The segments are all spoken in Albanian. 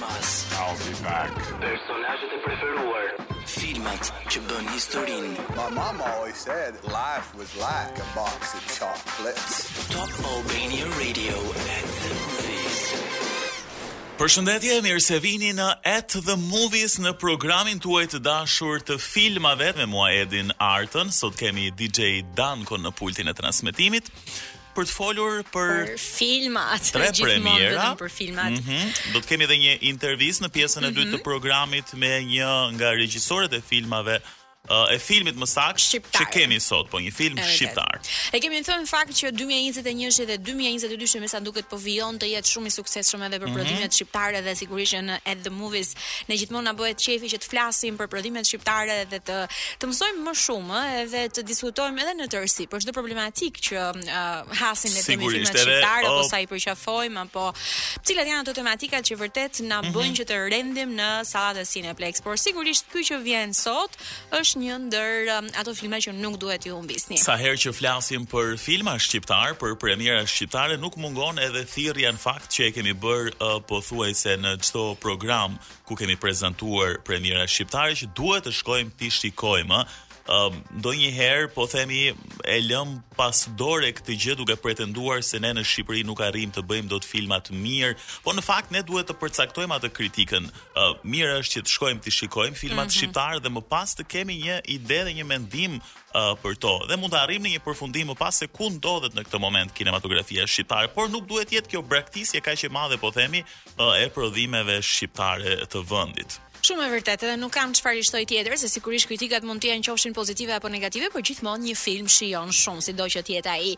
kinemas. I'll be back. Personazhet e preferuar. Filmat që bën historinë. My mom always said life was like a box of chocolates. Top Albania Radio at the movies. Përshëndetje, mirë se vini në At the Movies në programin tuaj të dashur të filmave me mua Edin Arton. Sot kemi DJ Danko në pultin e transmetimit. për të folur për, për filmat, tre premiera, për filmat. Mm -hmm. Do të kemi edhe një intervistë në pjesën e dytë mm -hmm. të programit me një nga regjisorët e filmave uh, e filmit më saktë që kemi sot, po një film shqiptar. E kemi thënë në fakt që 2021 dhe 2022 që me sa duket po vijon të jetë shumë i suksesshëm edhe për mm -hmm. prodhimet shqiptare dhe sigurisht që në At the Movies Ne gjithmonë na bëhet qejfi që të flasim për prodhimet shqiptare dhe të të mësojmë më shumë ë, edhe të diskutojmë edhe në tërësi për çdo problematikë që uh, hasim ne te filmat shqiptarë apo sa i përqafojmë apo cilat janë ato tematikat që vërtet na mm -hmm. bëjnë që të rendim në sallat e Cineplex. Por sigurisht ky që vjen sot Është një ndër um, ato filma që nuk duhet t'i humbisni. Sa herë që flasim për filma shqiptarë, për premiera shqiptare, nuk mungon edhe thirrja në fakt që e kemi bërë uh, pothuajse në çdo program ku kemi prezantuar premiera shqiptare që duhet të shkojmë t'i shikojmë. Uh, ndonjëherë, po themi, e lëmë pas dore këtë gjë duke pretenduar se ne në Shqipëri nuk arrijmë të bëjmë dot filma të mirë, po në fakt ne duhet të përcaktojmë atë kritikën. Uh, ë mirë është që të shkojmë të shikojmë filmat mm -hmm. shqiptarë dhe më pas të kemi një ide dhe një mendim uh, për to dhe mund të arrijmë në një përfundim më pas se ku ndodhet në këtë moment kinematografia shqiptare, por nuk duhet të jetë kjo braktisje kaq e madhe po themi uh, e prodhimeve shqiptare të vendit. Shumë e vërtetë dhe nuk kam çfarë shtoj tjetër se sigurisht kritikat mund të jenë qofshin pozitive apo negative, por gjithmonë një film shijon shumë sido që të jetë ai.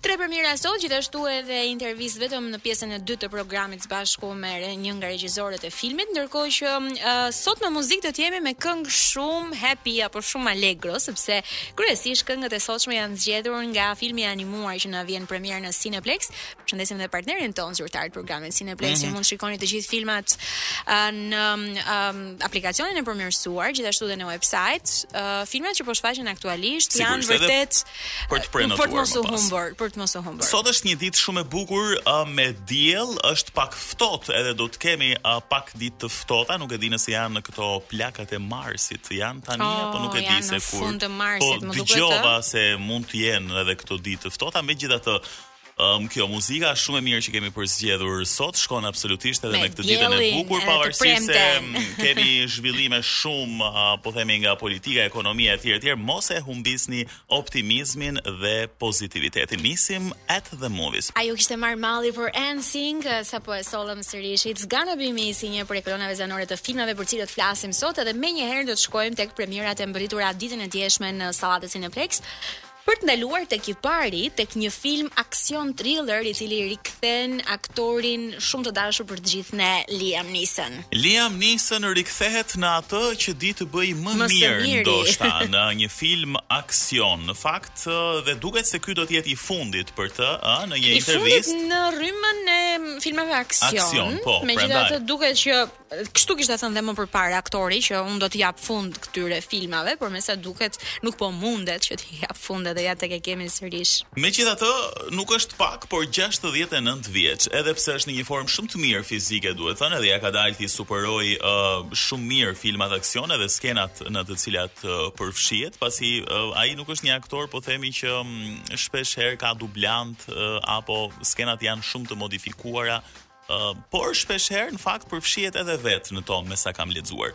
Tre premiera sot gjithashtu edhe intervistë vetëm në pjesën e dytë të programit së bashku me një nga regjisorët e filmit, ndërkohë që uh, sot me muzikë do të jemi me këngë shumë happy apo shumë allegro, sepse kryesisht këngët e sotshme janë zgjedhur nga filmi i animuar që na vjen premierë në Cineplex. Përshëndesim edhe partnerin tonë zyrtar të programit Cineplex, mm -hmm. që mund të shikoni të gjithë filmat uh, në um, aplikacionin e përmirësuar, gjithashtu edhe në website. Uh, filmat që po shfaqen aktualisht Sigur, janë vërtet edhe për të prenotuar. Për të mos u humbur, për të mos u humbur. Sot është një ditë shumë e bukur uh, me diell, është pak ftohtë, edhe do të kemi uh, pak ditë të ftohta, nuk e di nëse janë në këto plakat e marsit, janë tani oh, apo nuk e di se kur. Po dëgjova se mund të jenë edhe këto ditë të ftohta, megjithatë Um, kjo muzika është shumë e mirë që kemi përzgjedhur sot, shkon absolutisht edhe me, me këtë ditën e bukur, pavarësisht se kemi zhvillime shumë, uh, po themi nga politika, ekonomia e tjerë tjerë, mos e humbisni optimizmin dhe pozitivitetin. Nisim at the movies. A ju kishte marrë malli për NSYNC, sapo e sollëm sërish. It's gonna be me si një prej kolonave zanore të filmave për të cilët flasim sot, edhe menjëherë do të shkojmë tek premierat e mbërritura ditën e djeshme në sallat e Cineplexx. Për të ndaluar tek i pari, tek një film aksion thriller i cili rikthen aktorin shumë të dashur për të gjithë ne, Liam Neeson. Liam Neeson rikthehet në atë që di të bëjë më, më mirë ndoshta në një film aksion. Në fakt dhe duket se ky do të jetë i fundit për të, ë, në një intervistë. I fundit në rrymën e filmave aksion. Aksion, po, prandaj. Megjithatë duket që Kështu kishte thënë dhe më përpara aktori që unë do t'i jap fund këtyre filmave, por me sa duket nuk po mundet që t'i jap fund edhe ja tek e kemi sërish. Megjithatë, nuk është pak, por gjashtëdhjetë e nëntë vjeç, edhe pse është në një formë shumë të mirë fizike duhet thënë edhe ia ka dalë t'i superojë shumë mirë filmat aksione dhe skenat në të cilat përfshihet, pasi ai nuk është një aktor po themi që shpesh herë ka dublantë apo skenat janë shumë të modifikuara por shpeshherë në fakt përfshihet edhe vetë në to me sa kam lexuar.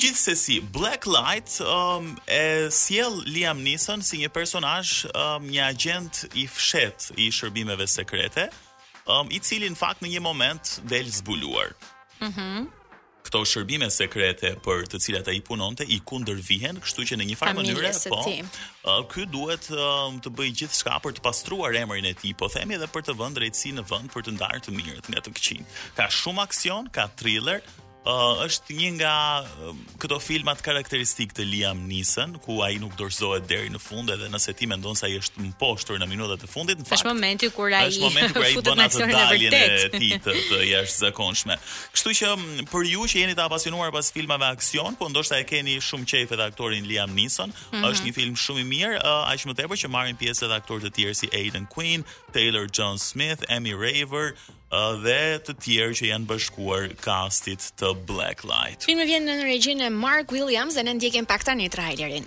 Gjithsesi, Blacklight um, e sjell Liam Neeson si një personazh, um, një agjent i fshehtë i shërbimeve sekrete, um, i cili në fakt në një moment del zbuluar. Mhm. Mm Këto shërbime sekrete për të cilat ai punonte i kundërvihen, kështu që në një farë mënyre po. Uh, ky duhet uh, të bëjë gjithçka për të pastruar emrin e tij, po themi edhe për të vënë drejtësi në vend për të ndarë të mirët nga të këqinjtë. Ka shumë aksion, ka thriller, Uh, është një nga uh, këto filmat karakteristikë të Liam Neeson, ku ai nuk dorëzohet deri në fund edhe nëse ti mendon se ai është mposhtur në minutat e fundit, në fakt. Është momenti kur ai është momenti kur ai bën atë daljen e tij të, të jashtëzakonshme. Kështu që për ju që jeni të apasionuar pas filmave aksion, po ndoshta e keni shumë qejf edhe aktorin Liam Neeson, mm -hmm. është një film shumë i mirë, uh, aq më tepër që marrin pjesë edhe aktorë të tjerë si Aidan Quinn, Taylor John Smith, Emmy Raver, dhe të tjerë që i janë bashkuar kastit të Blacklight. Filmi vjen nën regjinë e Mark Williams dhe ne ndjekim pak tani trailerin.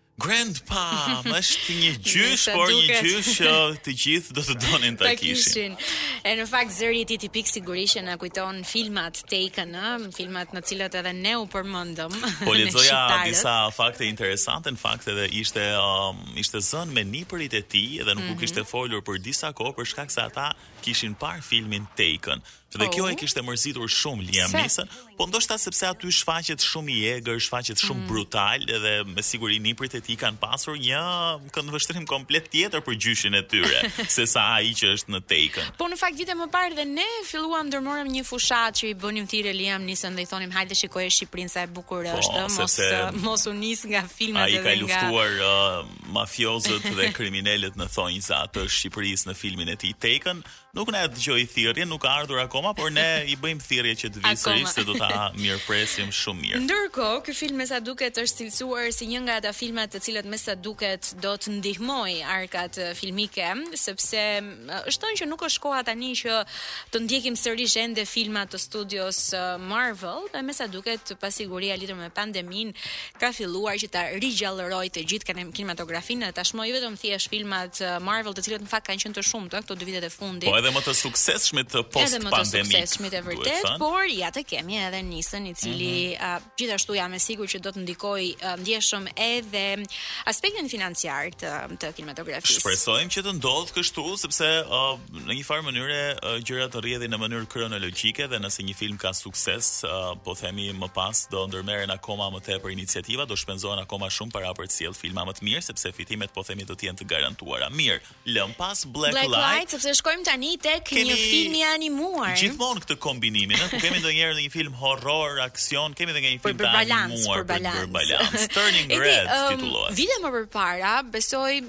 Grandpa, më është një gjysh, por një gjysh që të gjithë do të donin ta kishin. E në fakt zëri i tij tipik sigurisht që na kujton filmat Taken, ë, filmat në të cilët edhe ne u përmendëm. Po lexoja disa fakte interesante, në fakt edhe ishte um, ishte zënë me nipërit e tij dhe nuk mm -hmm. u mhm. kishte folur për disa kohë për shkak se ata kishin parë filmin Taken. Dhe kjo oh. e kishte mërzitur shumë Liam Neeson, po ndoshta sepse aty shfaqet shumë i egër, shfaqet shumë mm. brutal dhe me siguri nipërit e tij kanë pasur një këndvështrim komplet tjetër për gjyshin e tyre, se sa ai që është në Taken. Po në fakt vite më parë dhe ne filluam ndërmorëm një fushatë që i bënim thirrje Liam Neeson dhe i thonim hajde shikoje Shqipërinë sa e bukur po, është, mos mos u nis nga filmat edhe nga. Ai ka luftuar uh, mafiozët dhe kriminelët në thonjza të Shqipërisë në filmin e tij Taken Nuk na e dëgjoi thirrjen, nuk ka ardhur akoma, por ne i bëjmë thirrje që të vijë sërish se do ta mirëpresim shumë mirë. Ndërkohë, ky film me sa duket është cilësuar si një nga ata filma të cilët me sa duket do të ndihmojë arkat filmike, sepse është thënë që nuk është koha tani që të ndjekim sërish ende filma të studios Marvel, dhe me sa duket pasiguria lidhur me pandeminë, ka filluar që ta rigjallërojë të gjithë kinematografinë dhe tashmë jo vetëm thjesht filmat Marvel, të cilët në fakt kanë qenë të shumtë këto dy vitet e fundit. Po edhe më të suksesshmit post Edhe më të suksesshmit e vërtet, por ja të kemi edhe Neeson i cili mm -hmm. uh, gjithashtu jam e sigurt që do të ndikojë uh, ndjeshëm edhe aspektin financiar të, të kinematografisë. Shpresojmë që të ndodhë kështu sepse uh, në një farë mënyre gjërat rrjedhin në mënyrë kronologjike dhe nëse një film ka sukses, po themi më pas do ndërmerren akoma më tepër iniciativa, do shpenzohen akoma shumë para për të sjellë filma më të mirë sepse fitimet po themi do të jenë të garantuara. Mirë, lëmë pas Black, Black Light, Light sepse shkojmë tani tek kemi, një film i animuar. Gjithmonë këtë kombinimin, ne kemi ndonjëherë ndonjë film horror, aksion, kemi edhe një film të animuar për balans, për balans. Turning Red um, titullohet. Vite më përpara, besoj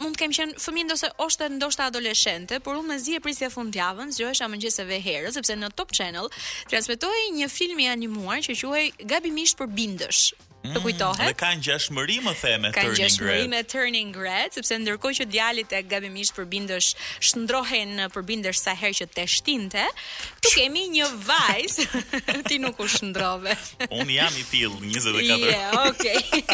mund të kem qenë fëmijë ndonëse ose ndoshta adoleshente, por unë mezi e prisja fundjavën, zgjohesha mëngjeseve herët sepse në Top Channel transmetohej një film i animuar që quhej Gabimisht përbindësh. Të mm, kujtohet? Dhe ka ngjashmëri më the, me Turning Red. Ka ngjashmëri me Turning Red, sepse ndërkohë që djali te Gabimisht përbindësh shndërrohej në përbindësh sa herë që teshtinte, këtu kemi një vajzë. Ti nuk u shndërrove. Unë jam i tillë 24. Je, okay.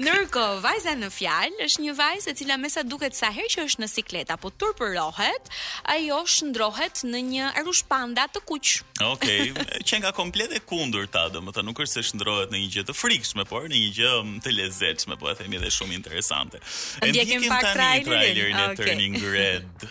Ndërkohë, vajza në fjalë është një vajzë e cila me sa duket sa herë që është në siklet apo turpërohet, ajo shndërrohet në një arush panda të kuq. Okej, okay. qenka komplet e kundërta, domethënë nuk është se shndërrohet në një gjë të frikshme, por në një gjë mm, të lezetshme, po e themi edhe shumë interesante. Ndjekim pak trailerin, trailerin okay. e Turning Red.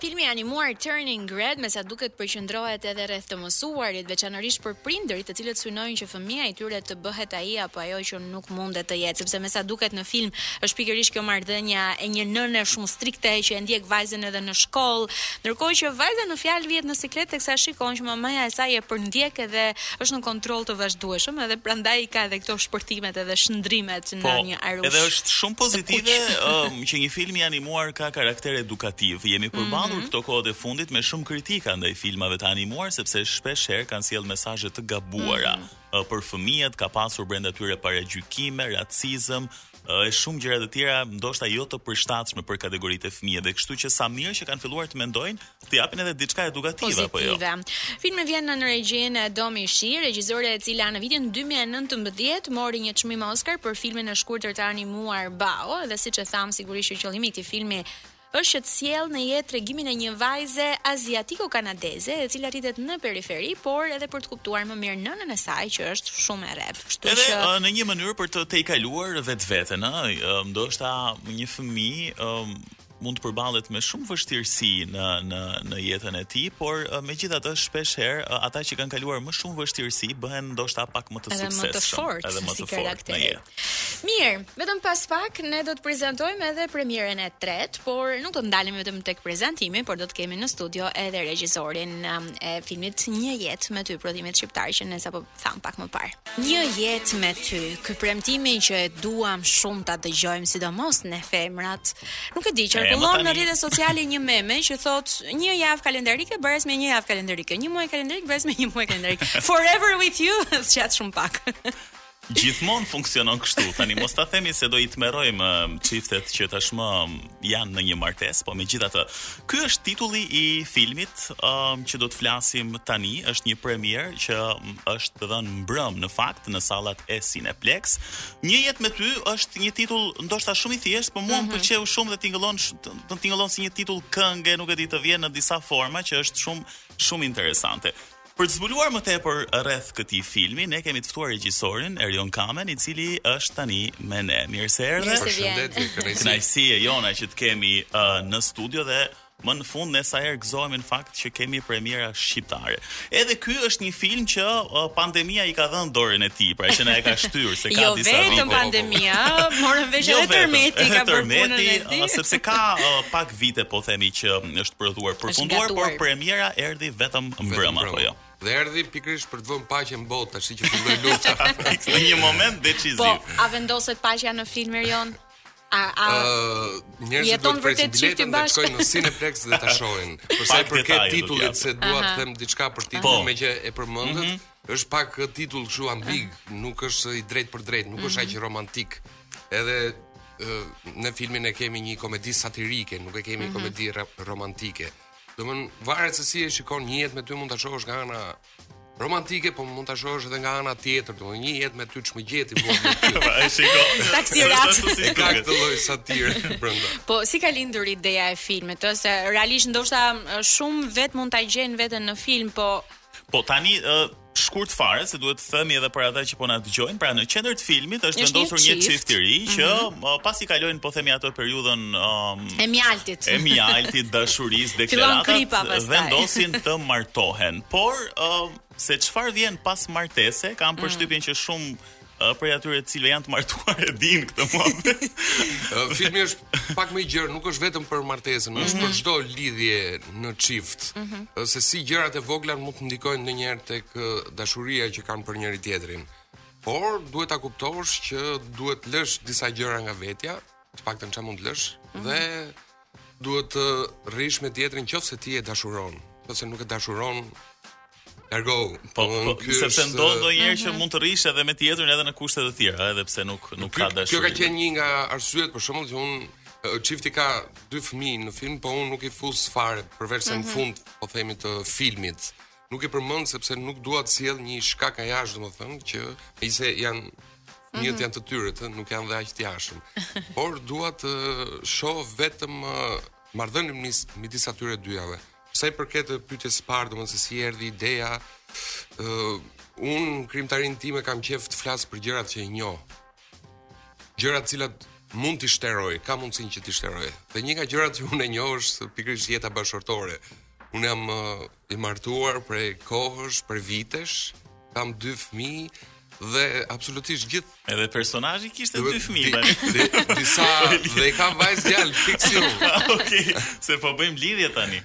Filmi i animuar Turning Red me sa duket përqendrohet edhe rreth të mësuarit, veçanërisht për prindërit, të cilët synojnë që Fëmija i tyre të bëhet ai apo ajo që nuk mundën të jetë, sepse me sa duket në film është pikërisht kjo marrëdhënia e një nëne shumë strikte që e ndjek vajzën edhe në shkollë, ndërkohë që vajza në fjalë vihet në siklet teksa shikon që mamaja e saj e përndjek edhe është në kontroll të vazhdueshëm edhe prandaj i ka edhe këto shpërthimet edhe shndërrimet në po, një arush. Po, edhe është shumë pozitive um, që një film i animuar ka karakter edukativ. Jemi përballur mm -hmm. këto kohët e fundit me shumë kritika ndaj filmave të animuar sepse shpesh herë kanë sjell mesazhe të gabuara. Mm -hmm. Për fëmijët ka pasur brenda tyre paragjykime, racizëm, e shumë gjëra të tjera, ndoshta jo të përshtatshme për kategoritë e fëmijëve, kështu që sa mirë që kanë filluar të mendojnë, të japin edhe diçka edukative apo jo. Filmi vjen në regjinë e Domi Shi, regjisore e cila në vitin 2019 mori një çmim Oscar për filmin e shkurtër të animuar Bao, dhe siç e thamë sigurisht që qëllimi i këtij filmi është që të sjellë në jetë tregimin e një vajze aziatiko-kanadeze e cila rritet në periferi, por edhe për të kuptuar më mirë nënën e saj që është shumë e rreptë. Kështu edhe, që Edhe në një mënyrë për të tejkaluar vetveten, ë, ndoshta një fëmijë, ë, mund të përballet me shumë vështirësi në në në jetën e tij, por megjithatë shpesh herë ata që kanë kaluar më shumë vështirësi bëhen ndoshta pak më të suksesshëm, edhe më të fortë, edhe më të fortë. Mirë, vetëm pas pak ne do të prezantojmë edhe premierën e tretë, por nuk do të ndalemi vetëm tek prezantimi, por do të kemi në studio edhe regjisorin um, e filmit Një jetë me ty, prodhimit shqiptar që ne sapo thamë pak më parë. Një jetë me ty, ky premtimi që e duam shumë ta dëgjojmë, sidomos ne femrat. Nuk e di, qarkullon në rrjetet sociale një meme që thotë një javë kalendarike bëhet me një javë kalendarike, një muaj kalendarik bëhet me një muaj kalendarik. Forever with you, zgjat shumë pak. Gjithmonë funksionon kështu. Tani mos ta themi se do i tmerrojmë um, çiftet që tashmë um, janë në një martesë, po megjithatë, ky është titulli i filmit um, që do të flasim tani, është një premierë që um, është dhënë mbrëm në fakt në sallat e Cineplexx. Një jetë me ty është një titull ndoshta shumë i thjeshtë, por mua mm -hmm. më mhm. pëlqeu shumë dhe tingëllon të tingëllon si një titull kënge, nuk e di të vjen në disa forma që është shumë shumë interesante. Për të zbuluar më tepër rreth këtij filmi, ne kemi të ftuar regjisorin Erion Kamen, i cili është tani me ne. Mirë se erdhe. Përshëndetje, kënaqësi. Kënaqësi e jona që të kemi uh, në studio dhe më në fund ne sa herë gëzohemi në fakt që kemi premiera shqiptare. Edhe ky është një film që uh, pandemia i ka dhënë dorën e tij, pra që na e ka shtyrë se ka jo disa vite. Jo vetëm pandemia, morëm vesh jo edhe tërmeti ka bërë punën e tij. Uh, sepse ka uh, pak vite po themi që është prodhuar, përfunduar, por premiera erdhi vetëm mbrëma apo jo. Dhe erdhi pikërisht për të vënë paqen në botë tash që filloi lufta. Në një moment deciziv. Po, a vendoset paqja në film Erion? A a uh, njerëzit do të presin biletën dhe të shkojnë në Cineplex dhe ta shohin. Për sa i përket titullit se dua të them diçka për titullin po. me që e përmendët, mhm. është pak titull kështu ambig, nuk është i drejtë për drejtë, nuk është mhm. aq romantik. Edhe në filmin e kemi një komedi satirike, nuk e kemi mhm. komedi romantike. Domethënë varet se si e shikon një jetë me ty mund ta shohësh nga ana romantike, po mund ta shohësh edhe nga ana tjetër, domethënë një jetë me ty ç'më gjeti po. Ai shikon. Taksirat. E ka këtë lloj satire brenda. Po si ka lindur ideja e filmit, ose realisht ndoshta shumë vet mund ta gjejnë veten në film, po Po tani shkurt fare se duhet të themi edhe për ata që po na dëgjojnë, pra në qendër të filmit është vendosur një çift i ri që mm -hmm. pasi kalojnë po themi atë periudhën um, e mjaltit. E mjaltit dashurisë deklaratat vendosin të martohen. Por uh, se çfarë vjen pas martese, kam mhm. përshtypjen mm. që shumë uh, prej atyre të cilët janë të martuar e dinë këtë muhabet. Uh, filmi është pak më i gjerë, nuk është vetëm për martesën, është mhm. për çdo lidhje në çift. Mhm. Uh, se si gjërat e vogla mund të ndikojnë ndonjëherë tek uh, dashuria që kanë për njëri tjetrin. Por duhet ta kuptosh që duhet të lësh disa gjëra nga vetja, të paktën çfarë mund të lësh mhm. dhe Duhet të rrish me tjetrin qoftë se ti e dashuron, qoftë se nuk e dashuron, Ergo, po, po, po ky është sepse ndodh ndonjëherë që mhm. mund të rrish edhe me tjetrin edhe në kushte të tjera, edhe pse nuk nuk ka dashuri. Kjo ka qenë një nga arsyet për shembull që unë çifti ka dy fëmijë në film, po unë nuk i fus fare përveç se në mhm. fund po themi të filmit Nuk i përmend sepse nuk dua të sjell një shkak a jashtë, domethënë që megjithëse janë fëmijët mm -hmm. janë të tyre, të nuk janë dhe aq të jashtëm. Por dua të shoh vetëm uh, marrëdhënien midis midis atyre dyjave. Sa i përket uh, pyetjes së parë, domethënë se si erdhi ideja, ë uh, unë krijimtarinë time kam qejf të flas për gjërat që i njoh. Gjëra të cilat mund t'i shteroj, kam mundësinë që t'i shteroj. Dhe një nga gjërat që unë e njoh është pikërisht jeta bashkëshortore. Unë jam uh, I martuar prej kohësh, prej vitesh, kam dy fëmijë dhe absolutisht gjithë. Edhe personazhi kishte dy fëmijë tani. Disa dhe i kam vajzë djalë fiks. Okej, se po bëjmë lidhje tani.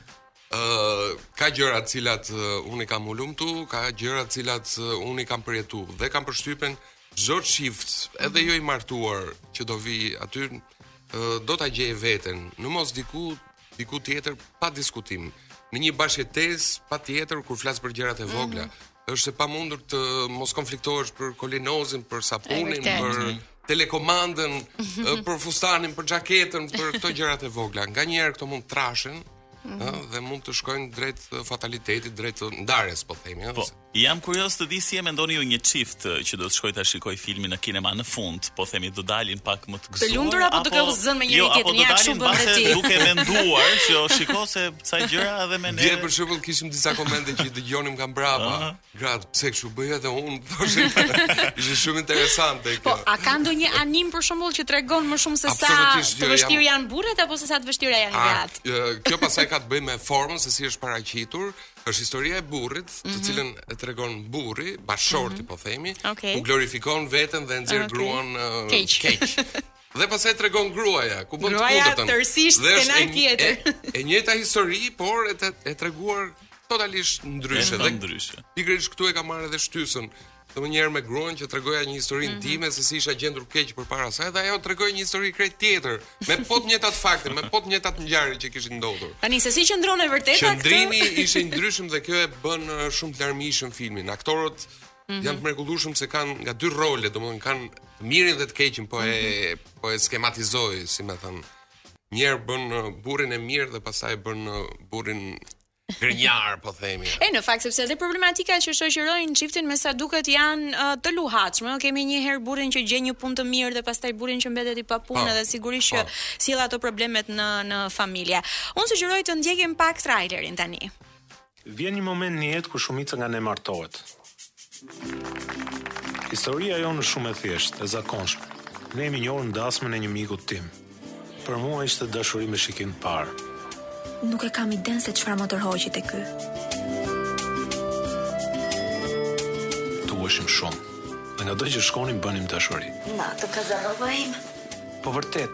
Ë uh, ka gjëra të cilat uh, unë i kam hulumtu, ka gjëra të cilat uh, unë i kam përjetu dhe kam përshtypjen çdo çift, edhe jo i martuar që do vi aty uh, do ta gjej veten. Në mos diku diku tjetër pa diskutim, në një bashkëjetesë patjetër kur flas për gjërat e vogla. Mm -hmm është e pamundur të mos konfliktohesh për kolinozin, për sapunin, për mhm. telekomandën, për fustanin, për xhaketën, për këto gjërat e vogla. Nganjëherë këto mund trashen, mm -hmm. dhe mund të shkojnë drejt fatalitetit, drejt ndarjes, po themi, ëh. Po. Jam kurioz të di si e mendoni ju një çift që do të shkojë ta shikojë filmin në kinema në fund, po themi do dalin pak më të gëzuar. Të lumtur apo do kenë zënë me njëri tjetrin, ja kështu bën dhe ti. Duke menduar që o shiko se ca gjëra edhe me ne. Dje për shembull kishim disa komente që i dëgjonim nga brapa. Uh -huh. Gratë, pse kështu bëj edhe unë, thoshin. Ishte shumë interesante kjo. Po, a ka ndonjë anim për shembull që tregon më shumë se sa të vështirë janë burrat apo se sa të vështira janë gratë? Kjo pasaj ka të bëjë me formën se si është paraqitur, është historia e burrit, të mhm. cilën e tregon burri, bashkëshorti mhm. po themi, okay. ku glorifikon veten dhe nxjerr okay. gruan uh, keq. keq. Dhe pastaj tregon gruaja, ku bën të kundërtën. Gruaja tërësisht skenar tjetër. E, e, e njëjta histori, por e, e treguar totalisht ndryshe dhe ndryshe. Pikërisht këtu e ka marrë edhe shtysën Thua një herë me gruan që tregoja një histori mm -hmm. intime se si isha gjendur keq përpara saj dhe ajo tregoi një histori krejt tjetër, me po të njëjtat fakte, me po të njëjtat ngjarje që kishin ndodhur. Tani se si qëndron e vërteta këtë? Qëndrimi ishte i ndryshëm dhe kjo e bën uh, shumë të larmishëm filmin. Aktorët mm -hmm. janë të mrekullueshëm se kanë nga dy role, domethënë kanë të mirin dhe të keqin, po mm -hmm. e mhm. po e skematizoj, si me thënë. Njëherë bën uh, burrin e mirë dhe pastaj bën uh, burrin Grindar po themi. E në fakt sepse edhe problematikat që shoqërojnë çiftin me sa duket janë uh, të luhatshme. Kemi një herë burrin që gjen një punë të mirë dhe pastaj burrin që mbetet i papunë po, dhe sigurisht që po. sjell ato problemet në në familje. Unë sugjeroj të ndjekim pak trailerin tani. Vjen një moment në jetë kur shumica nga ne martohet. Historia jonë është shumë e thjeshtë, e zakonshme. Ne jemi njohur në dasmën e një mikut tim, Për mua ishte dashuri me shikim të parë. Nuk e kam idenë se çfarë më tërhoqi te ky. Duheshim shumë. Dhe ngado që shkonim bënim dashuri. Na, të Kazanova im. Po vërtet,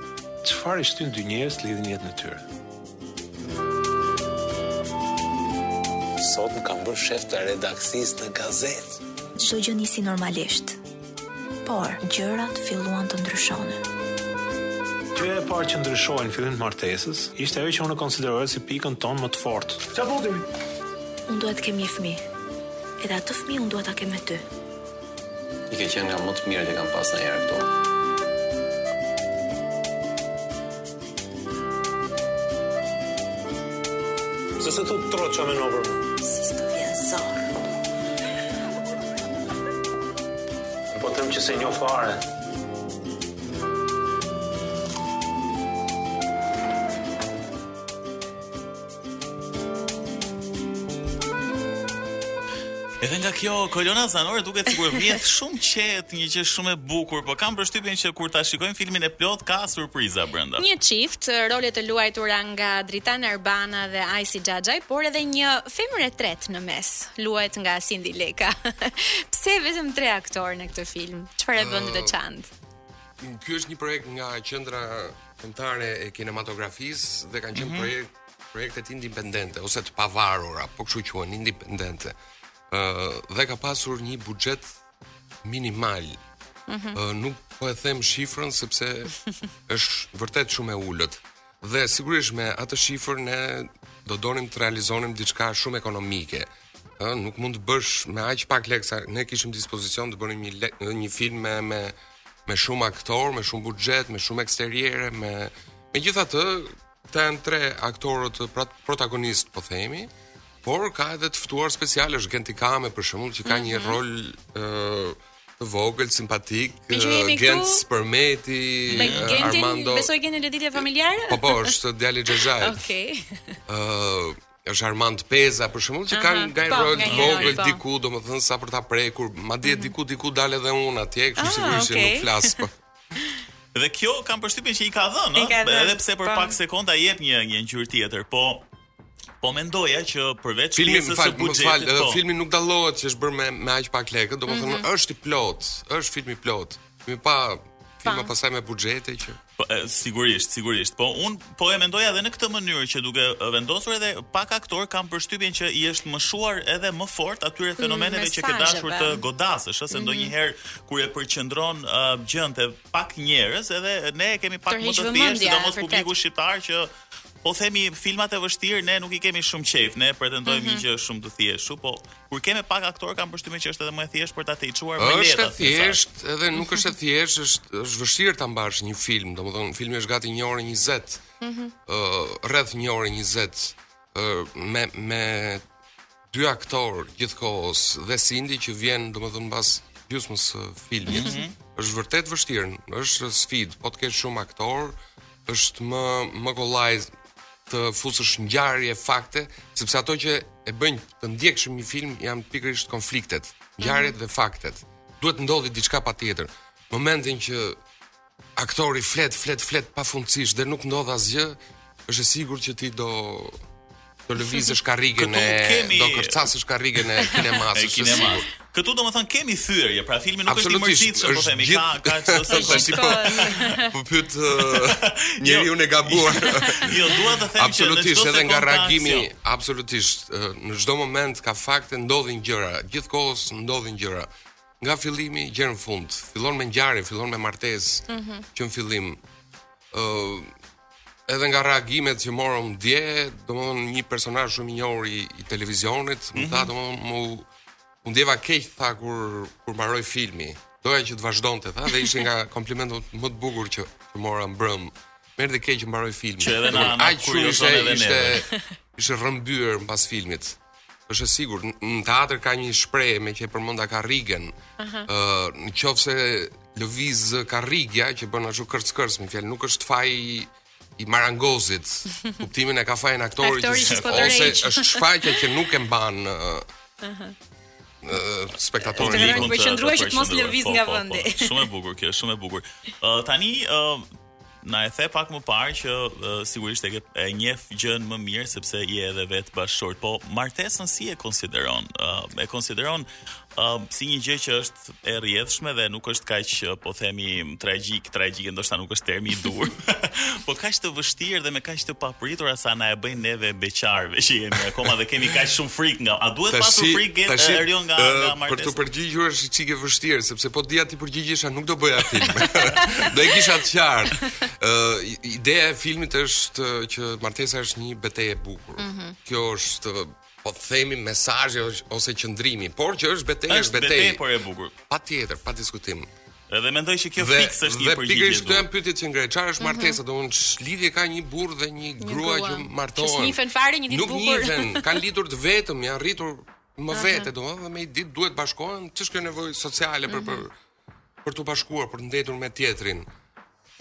çfarë i shtyn dy njerëz të lidhin jetën e tyre? Sot më kanë bërë shef të redaksisë në gazetë. Çdo gjë nisi normalisht. Por, gjërat filluan të ndryshonin. Gjëja e parë që ndryshoi në fillim të martesës ishte ajo që unë e konsideroja si pikën tonë më të fortë. Çfarë po themi? Unë dua të kem një fëmijë. Edhe atë fëmijë unë dua ta kem me ty. Ti ke qenë nga më të mirët që kam pas ndonjëherë këtu. Se se thot trot që me nëpër më. Si së të vjen zorë. Në po tëmë që se një fare. Edhe nga kjo kolona zanore duket sikur vjen shumë qetë, një gjë shumë e bukur, por kam përshtypjen që kur ta shikojmë filmin e plotë ka surpriza brenda. Një çift, role të luajtura nga Dritan Arbana dhe Ajsi Xhaxhaj, por edhe një femër e tretë në mes, luajt nga Sindi Leka. Pse vetëm tre aktorë në këtë film? Çfarë e bën të veçantë? Ky është një projekt nga qendra kombëtare e kinematografisë dhe kanë qenë mm -hmm. projekt projektet independente ose të pavarura, po kështu quhen independente. Ë uh, dhe ka pasur një buxhet minimal. Ëh mm -hmm. uh, nuk po e them shifrën sepse është vërtet shumë e ulët. Dhe sigurisht me atë shifër ne do donim të realizonim diçka shumë ekonomike. Ëh, nuk mund të bësh me aq pak lekë sa ne kishim dispozicion të bënim një një film me me me shumë aktorë, me shumë buxhet, me shumë eksteriere, me megjithatë, këta janë tre aktorët protagonistë, po themi, por ka edhe të ftuar specialë është Genti Kame për shembull që ka mm -hmm. një mhm. rol ë të vogël, simpatik, Gent Përmeti, Armando. Besoj Genti lidhje familjare? Po po, është djali i xhaxhait. Okej. Okay. Ë është Armand Peza për shembull që kanë nga po, rol të vogël po. diku, domethënë sa për ta prekur, madje mhm. diku diku dal edhe unë atje, kështu ah, sigurisht që nuk flas po. Dhe kjo kam përshtypjen që i ka dhënë, edhe pse për pak sekonda jep një një ngjyrë tjetër, po Po mendoja që përveç filmi, pjesës së buxhetit, po. filmi nuk dallohet që është bërë me me aq pak lekë, domethënë mm -hmm. është i plotë, është film i plotë. Mi pa filma pasaj me buxhete që po, sigurisht, sigurisht. Po un po e mendoja edhe në këtë mënyrë që duke vendosur edhe pak aktorë kam përshtypjen që i është mëshuar edhe më fort atyre mm, fenomeneve mm, që ke dashur të godasësh, ose mm -hmm. ndonjëherë kur e përqendron uh, gjënë te pak njerëz, edhe ne e kemi pak më të thjeshtë, sidomos publiku shqiptar që po themi filmat e vështirë ne nuk i kemi shumë qejf, ne pretendojmë mm -hmm. një gjë shumë të thjeshtë, po kur kemi pak aktorë kam përshtypjen që është edhe më e thjeshtë për ta tejçuar më lehtë. Është e thjeshtë, edhe nuk është e thjeshtë, është është vështirë ta mbash një film, domethënë filmi është gati 1 orë 20. Ëh, mm -hmm. uh, rreth 1 orë 20 uh, me me dy aktorë gjithë kohës dhe Sindi që vjen domethënë mbas gjysmës së filmit. Mm -hmm. Është vërtet e vështirë, është sfidë, po të kesh shumë aktorë, është më më kollaj të fusësh ngjarje fakte, sepse ato që e bëjnë të ndjekshëm një film janë pikërisht konfliktet, ngjarjet mm -hmm. dhe faktet. Duhet të ndodhi diçka patjetër. Momentin që aktori flet, flet, flet pafundësisht dhe nuk ndodh asgjë, është e sigurt që ti do do lëvizësh karrigen e kemi... do kërcasësh karrigen e kinemasë, është e sigurt. Këtu domethënë kemi thyerje, pra filmi nuk është i mërzitshëm që po themi, ka, ka që të sëmë të shiko. Po pyt njeri jo. unë e gabuar. Jo, dua të them që në qdo se nga reagimi, absolutisht, në çdo moment ka fakte ndodhin gjëra, gjithë kohës ndodhin gjëra. nga fillimi gjer në fund. Fillon me ngjarje, fillon me martesë. Ëh. Mm -hmm. Që në fillim ë uh, edhe nga reagimet që morëm dje, domethënë një personazh shumë i njohur i, i televizionit, mm -hmm. më tha mhm. domethënë mu u ndjeva keq tha kur kur mbaroi filmi. Doja që të vazhdonte tha dhe ishin nga komplimentet më të bukur që, që mora mbrëm. Më erdhi keq që mbaroi filmi. Që edhe na na kuriozon edhe ne. Ishte Ishte rrëmbyer mbas filmit. Është e sigurt, në teatër ka një shprehje meqë përmenda karrigen. Ëh, uh -huh. në qoftë se lëviz karrigja që bën ashtu kërc kërc, me fjalë, nuk është faji i marangozit. Kuptimin e ka fajin aktori që ose është shfaqja që nuk e mban ëh. Uh, uh -huh spektatorin e ligut. Po qëndro që të mos lëviz nga po, po, po. vendi. Shumë e bukur kjo, shumë e bukur. Ë tani ë Na e the pak më parë që sigurisht e ke e njeh gjën më mirë sepse je edhe vet bashkëshort. Po martesën si e konsideron? Uh, e konsideron uh, si një gjë që është e rrjedhshme dhe nuk është kaq po themi tragjik, tragjik ndoshta nuk është termi i duhur. po kaq të vështirë dhe me kaq të papritura sa na e bëjnë neve beqarëve që jemi akoma dhe kemi kaq shumë frikë nga. A duhet pasu frikë Erion nga, nga martesa? Për të përgjigjur është çike vështirë sepse po dija t'i përgjigjesha nuk do bëja film. do e kisha të qartë. Ë uh, ideja e filmit është që martesa është një betejë e bukur. Mm -hmm. Kjo është po të themi mesazhi ose qëndrimi, por që është betejë, është betejë. Është betejë por e bukur. Patjetër, pa diskutim. Edhe mendoj që kjo dhe, fiks është një përgjigje. Dhe pikërisht këto janë pyetjet që ngre. Çfarë është mhm. martesa? Mm -hmm. Domethënë ç'lidhje ka një burrë dhe një grua që martohen. Nuk njihen fare një ditë të bukur. Nuk njihen, kanë lindur të vetëm, janë rritur më mhm. vete, domethënë dhe një ditë duhet bashkohen, ç'është kjo nevojë sociale për, për, mhm. për t'u bashkuar, për të ndenjur me tjetrin.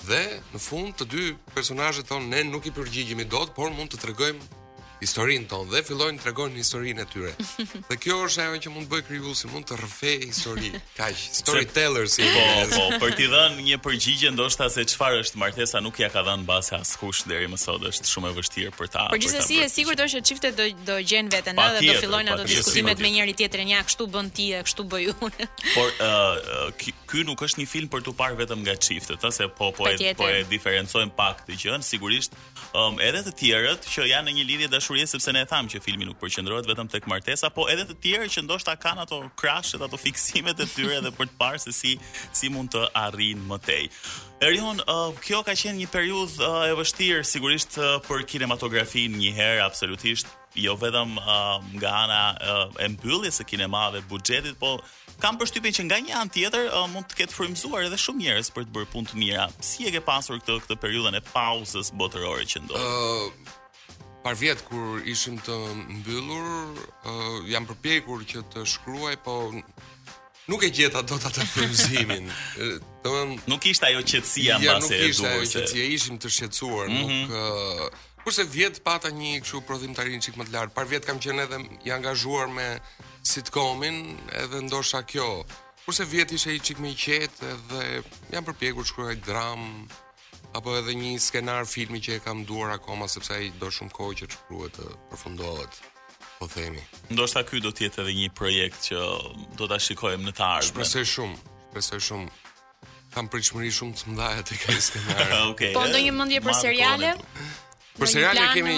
Dhe, në fund, të dy personazhet thonë, ne nuk i përgjigjemi dot, por mund të tregojmë historinë tonë dhe fillojnë të tregojnë historinë e tyre. Dhe kjo është ajo që mund të bëjë krijuesi, mund të rrëfejë histori. Kaq, storyteller si po, po, për t'i dhënë një përgjigje ndoshta se çfarë është martesa nuk ia ka dhënë mbase askush deri më sot, është shumë e vështirë për ta. Por gjithsesi e sigurt është që çiftet do do gjejnë veten edhe dhe do fillojnë ato diskutimet me njëri tjetrin, ja kështu bën ti e kështu bëj unë. Por ë uh, ky nuk është një film për t'u parë vetëm nga çiftet, ëh, se po po e po e diferencojmë pak këtë gjën, sigurisht um, edhe të tjerët që janë në një lidhje dashurie sepse ne e thamë që filmi nuk përqendrohet vetëm tek martesa, po edhe të tjerë që ndoshta kanë ato krashet, ato fiksimet e tyre dhe për të parë se si si mund të arrijnë më tej. Erion, uh, kjo ka qenë një periudhë uh, e vështirë sigurisht uh, për kinematografinë një herë absolutisht jo vetëm nga ana e mbylljes së kinemave, buxhetit, po kam përshtypjen që nga një anë tjetër mund të ketë frymëzuar edhe shumë njerëz për të bërë punë të mira. Si e ke pasur këtë këtë periudhën e pauzës botërore që ndodh? Uh parvjet kur ishim të mbyllur, uh, jam përpjekur që të shkruaj, po Nuk e gjeta dot atë frymëzimin. Domethënë, nuk ishte ajo qetësia mbase. Ja, nuk ishte ajo qetësia, ishim të shqetësuar, mm -hmm. nuk uh, kurse vjet pata një kështu prodhimtari një çik më të lartë. Parvjet kam qenë edhe i angazhuar me sitcomin, edhe ndoshta kjo. Kurse vjet isha një çik më i qetë dhe jam përpjekur të shkruaj dramë, apo edhe një skenar filmi që e kam në duar akoma sepse ai do shumë kohë që të shkruhet të përfundohet po themi. Ndoshta ky do të jetë edhe një projekt që do ta shikojmë në të ardhmen. Shpresoj shumë, shpresoj shumë. Kam pritshmëri shumë të mëdha te ky skenar. Okej. Okay, po ndonjë mendje për seriale? Për seriale kemi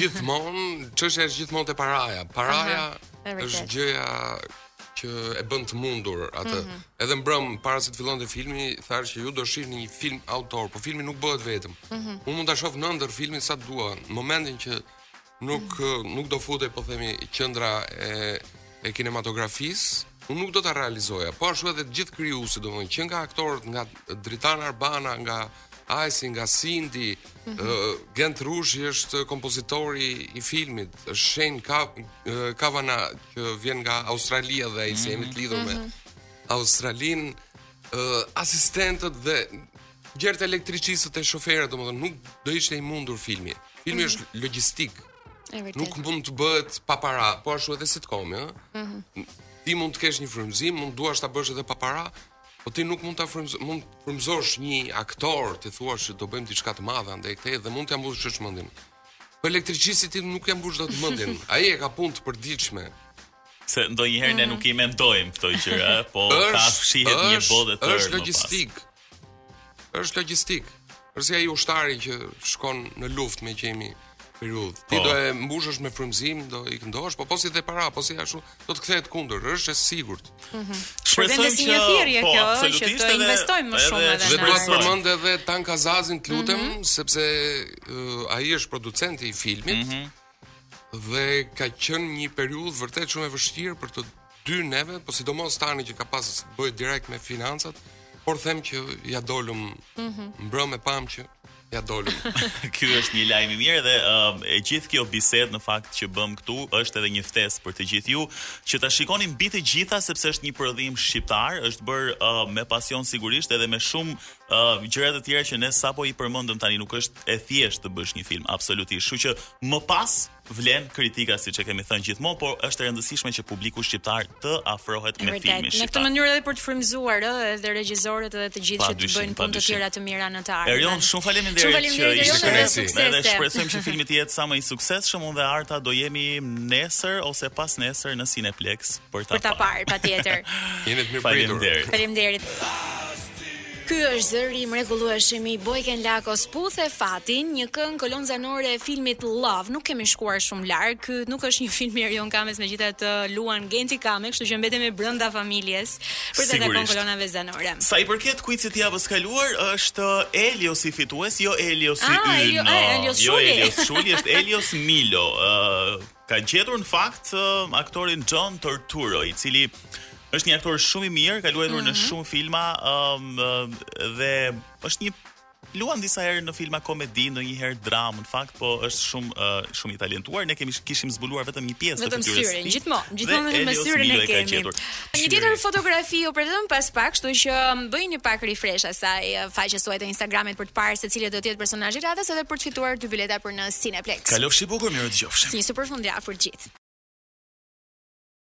gjithmonë, çështja është gjithmonë te paraja. Paraja Aha, është gjëja që e bën të mundur atë. Mm -hmm. Edhe mbrëmë para se të fillonte filmi, thashë që ju do shihni një film autor, po filmi nuk bëhet vetëm. Mm -hmm. Unë mund ta shoh në ëndërr filmin sa dua, në momentin që nuk mm -hmm. nuk do futej po themi qendra e e kinematografisë, unë nuk do ta realizoja. Po ashtu edhe të gjithë krijuesit, domethënë që nga aktorët, nga Dritan Arbana, nga mm Ajsi nga Sindi, mm -hmm. Gent Rushi është kompozitori i filmit, është Shane Kavana që vjen nga Australia dhe ai mm -hmm. jemi të lidhur mm -hmm. me mhm. Australinë, uh, asistentët dhe gjer te elektricistët e shoferët, domethënë nuk do ishte i mundur filmi. Filmi mm -hmm. është logjistikë. Nuk mund të bëhet pa para, po ashtu edhe sitcomi, ëh. Mm -hmm. Ti mund të kesh një frymëzim, mund të duash ta bësh edhe pa para, Po ti nuk mund ta frymëzosh, mund të frymëzosh një aktor, t'i thuash do bëjmë diçka të madhe andej këtej dhe mund t'ia mbushësh mendjen. Po elektricistit ti nuk ia mbush dot mendjen. Ai e ka punë të përditshme. Se ndonjëherë mm. ne mhm. nuk i mendojmë këto gjëra, po aty fshihet një botë e tërë. Është logjistikë. Është logjistikë. Për si ai ushtari që shkon në luftë meqë jemi periudhë. Ti po. do e mbushësh me frymëzim, do i këndosh, po po s'i dhe para, po s'i ashtu, do të kthehet kundër, është e sigurt. Mm -hmm. Shpresojmë si një thirrje po, kjo, që të investojmë më shumë edhe në. Dhe dua të përmend edhe Tan Kazazin, të lutem, mm -hmm. sepse uh, ai është producenti i filmit. Mm -hmm. Dhe ka qenë një periudhë vërtet shumë e vështirë për të dy neve, po sidomos tani që ka pas të bëjë direkt me financat, por them që ja dolëm mm -hmm. mbrëmë e pamë që ja dolëm. Ky është një lajm i mirë dhe uh, e gjithë kjo bisedë në fakt që bëmë këtu është edhe një ftesë për të gjithë ju që ta shikoni mbi të gjitha sepse është një prodhim shqiptar, është bërë uh, me pasion sigurisht edhe me shumë uh, gjëra të tjera që ne sapo i përmendëm tani nuk është e thjeshtë të bësh një film absolutisht. Kështu që më pas Vlen kritika siç e kemi thënë gjithmonë, por është e rëndësishme që publiku shqiptar të afrohet me filmin shqiptar. Në këtë mënyrë edhe për të frymëzuar ë edhe regjisorët edhe të gjithë që të bëjnë punë të tjera të mira në të ardhmen. Erion, shumë faleminderit që ishe këtu. Ne shpresojmë që filmi të jetë sa më i suksesshëm, unë dhe Arta do jemi nesër ose pasnesër në Cineplexx për ta parë. Për ta parë, patjetër. Jeni të mirëpritur. Faleminderit. Faleminderit. Ky është zëri i mrekullueshëm i Bojken Lakos Puthe fatin, një këngë kolonë zanore e filmit Love. Nuk kemi shkuar shumë larg. Ky nuk është një film i Erion Kames, megjithatë luan Genti Kame, kështu që mbetemi brenda familjes përsa i takon kolonave zanore. Sa i përket kuicit të javës së kaluar, është Eliosi fitues, jo Eliosi ah, ynë. Elio, ah, Elios jo Shuli. Jo Elios Shuli, është Elios Milo. Uh, ka gjetur në fakt uh, aktorin John Turturro, i cili është një aktor shumë i mirë, ka luajtur mm -hmm. në mhm. shumë filma um, dhe është një luan disa herë në filma komedi, ndonjëherë dramë, në fakt, po është shumë uh, shumë i talentuar. Ne kemi kishim zbuluar vetëm një pjesë të fytyrës. Vetëm syrin, gjithmonë, gjithmonë me syrin e kemi. Një tjetër fotografi ju pret edhe pas pak, kështu që bëjini pak refresh asaj faqes suaj të Instagramit për të parë se cili do të jetë personazhi i radhës edhe për të fituar dy bileta për në Cineplexx. Kalofshi bukur, mirudëgjofshim. Një super fundjavë për të gjithë.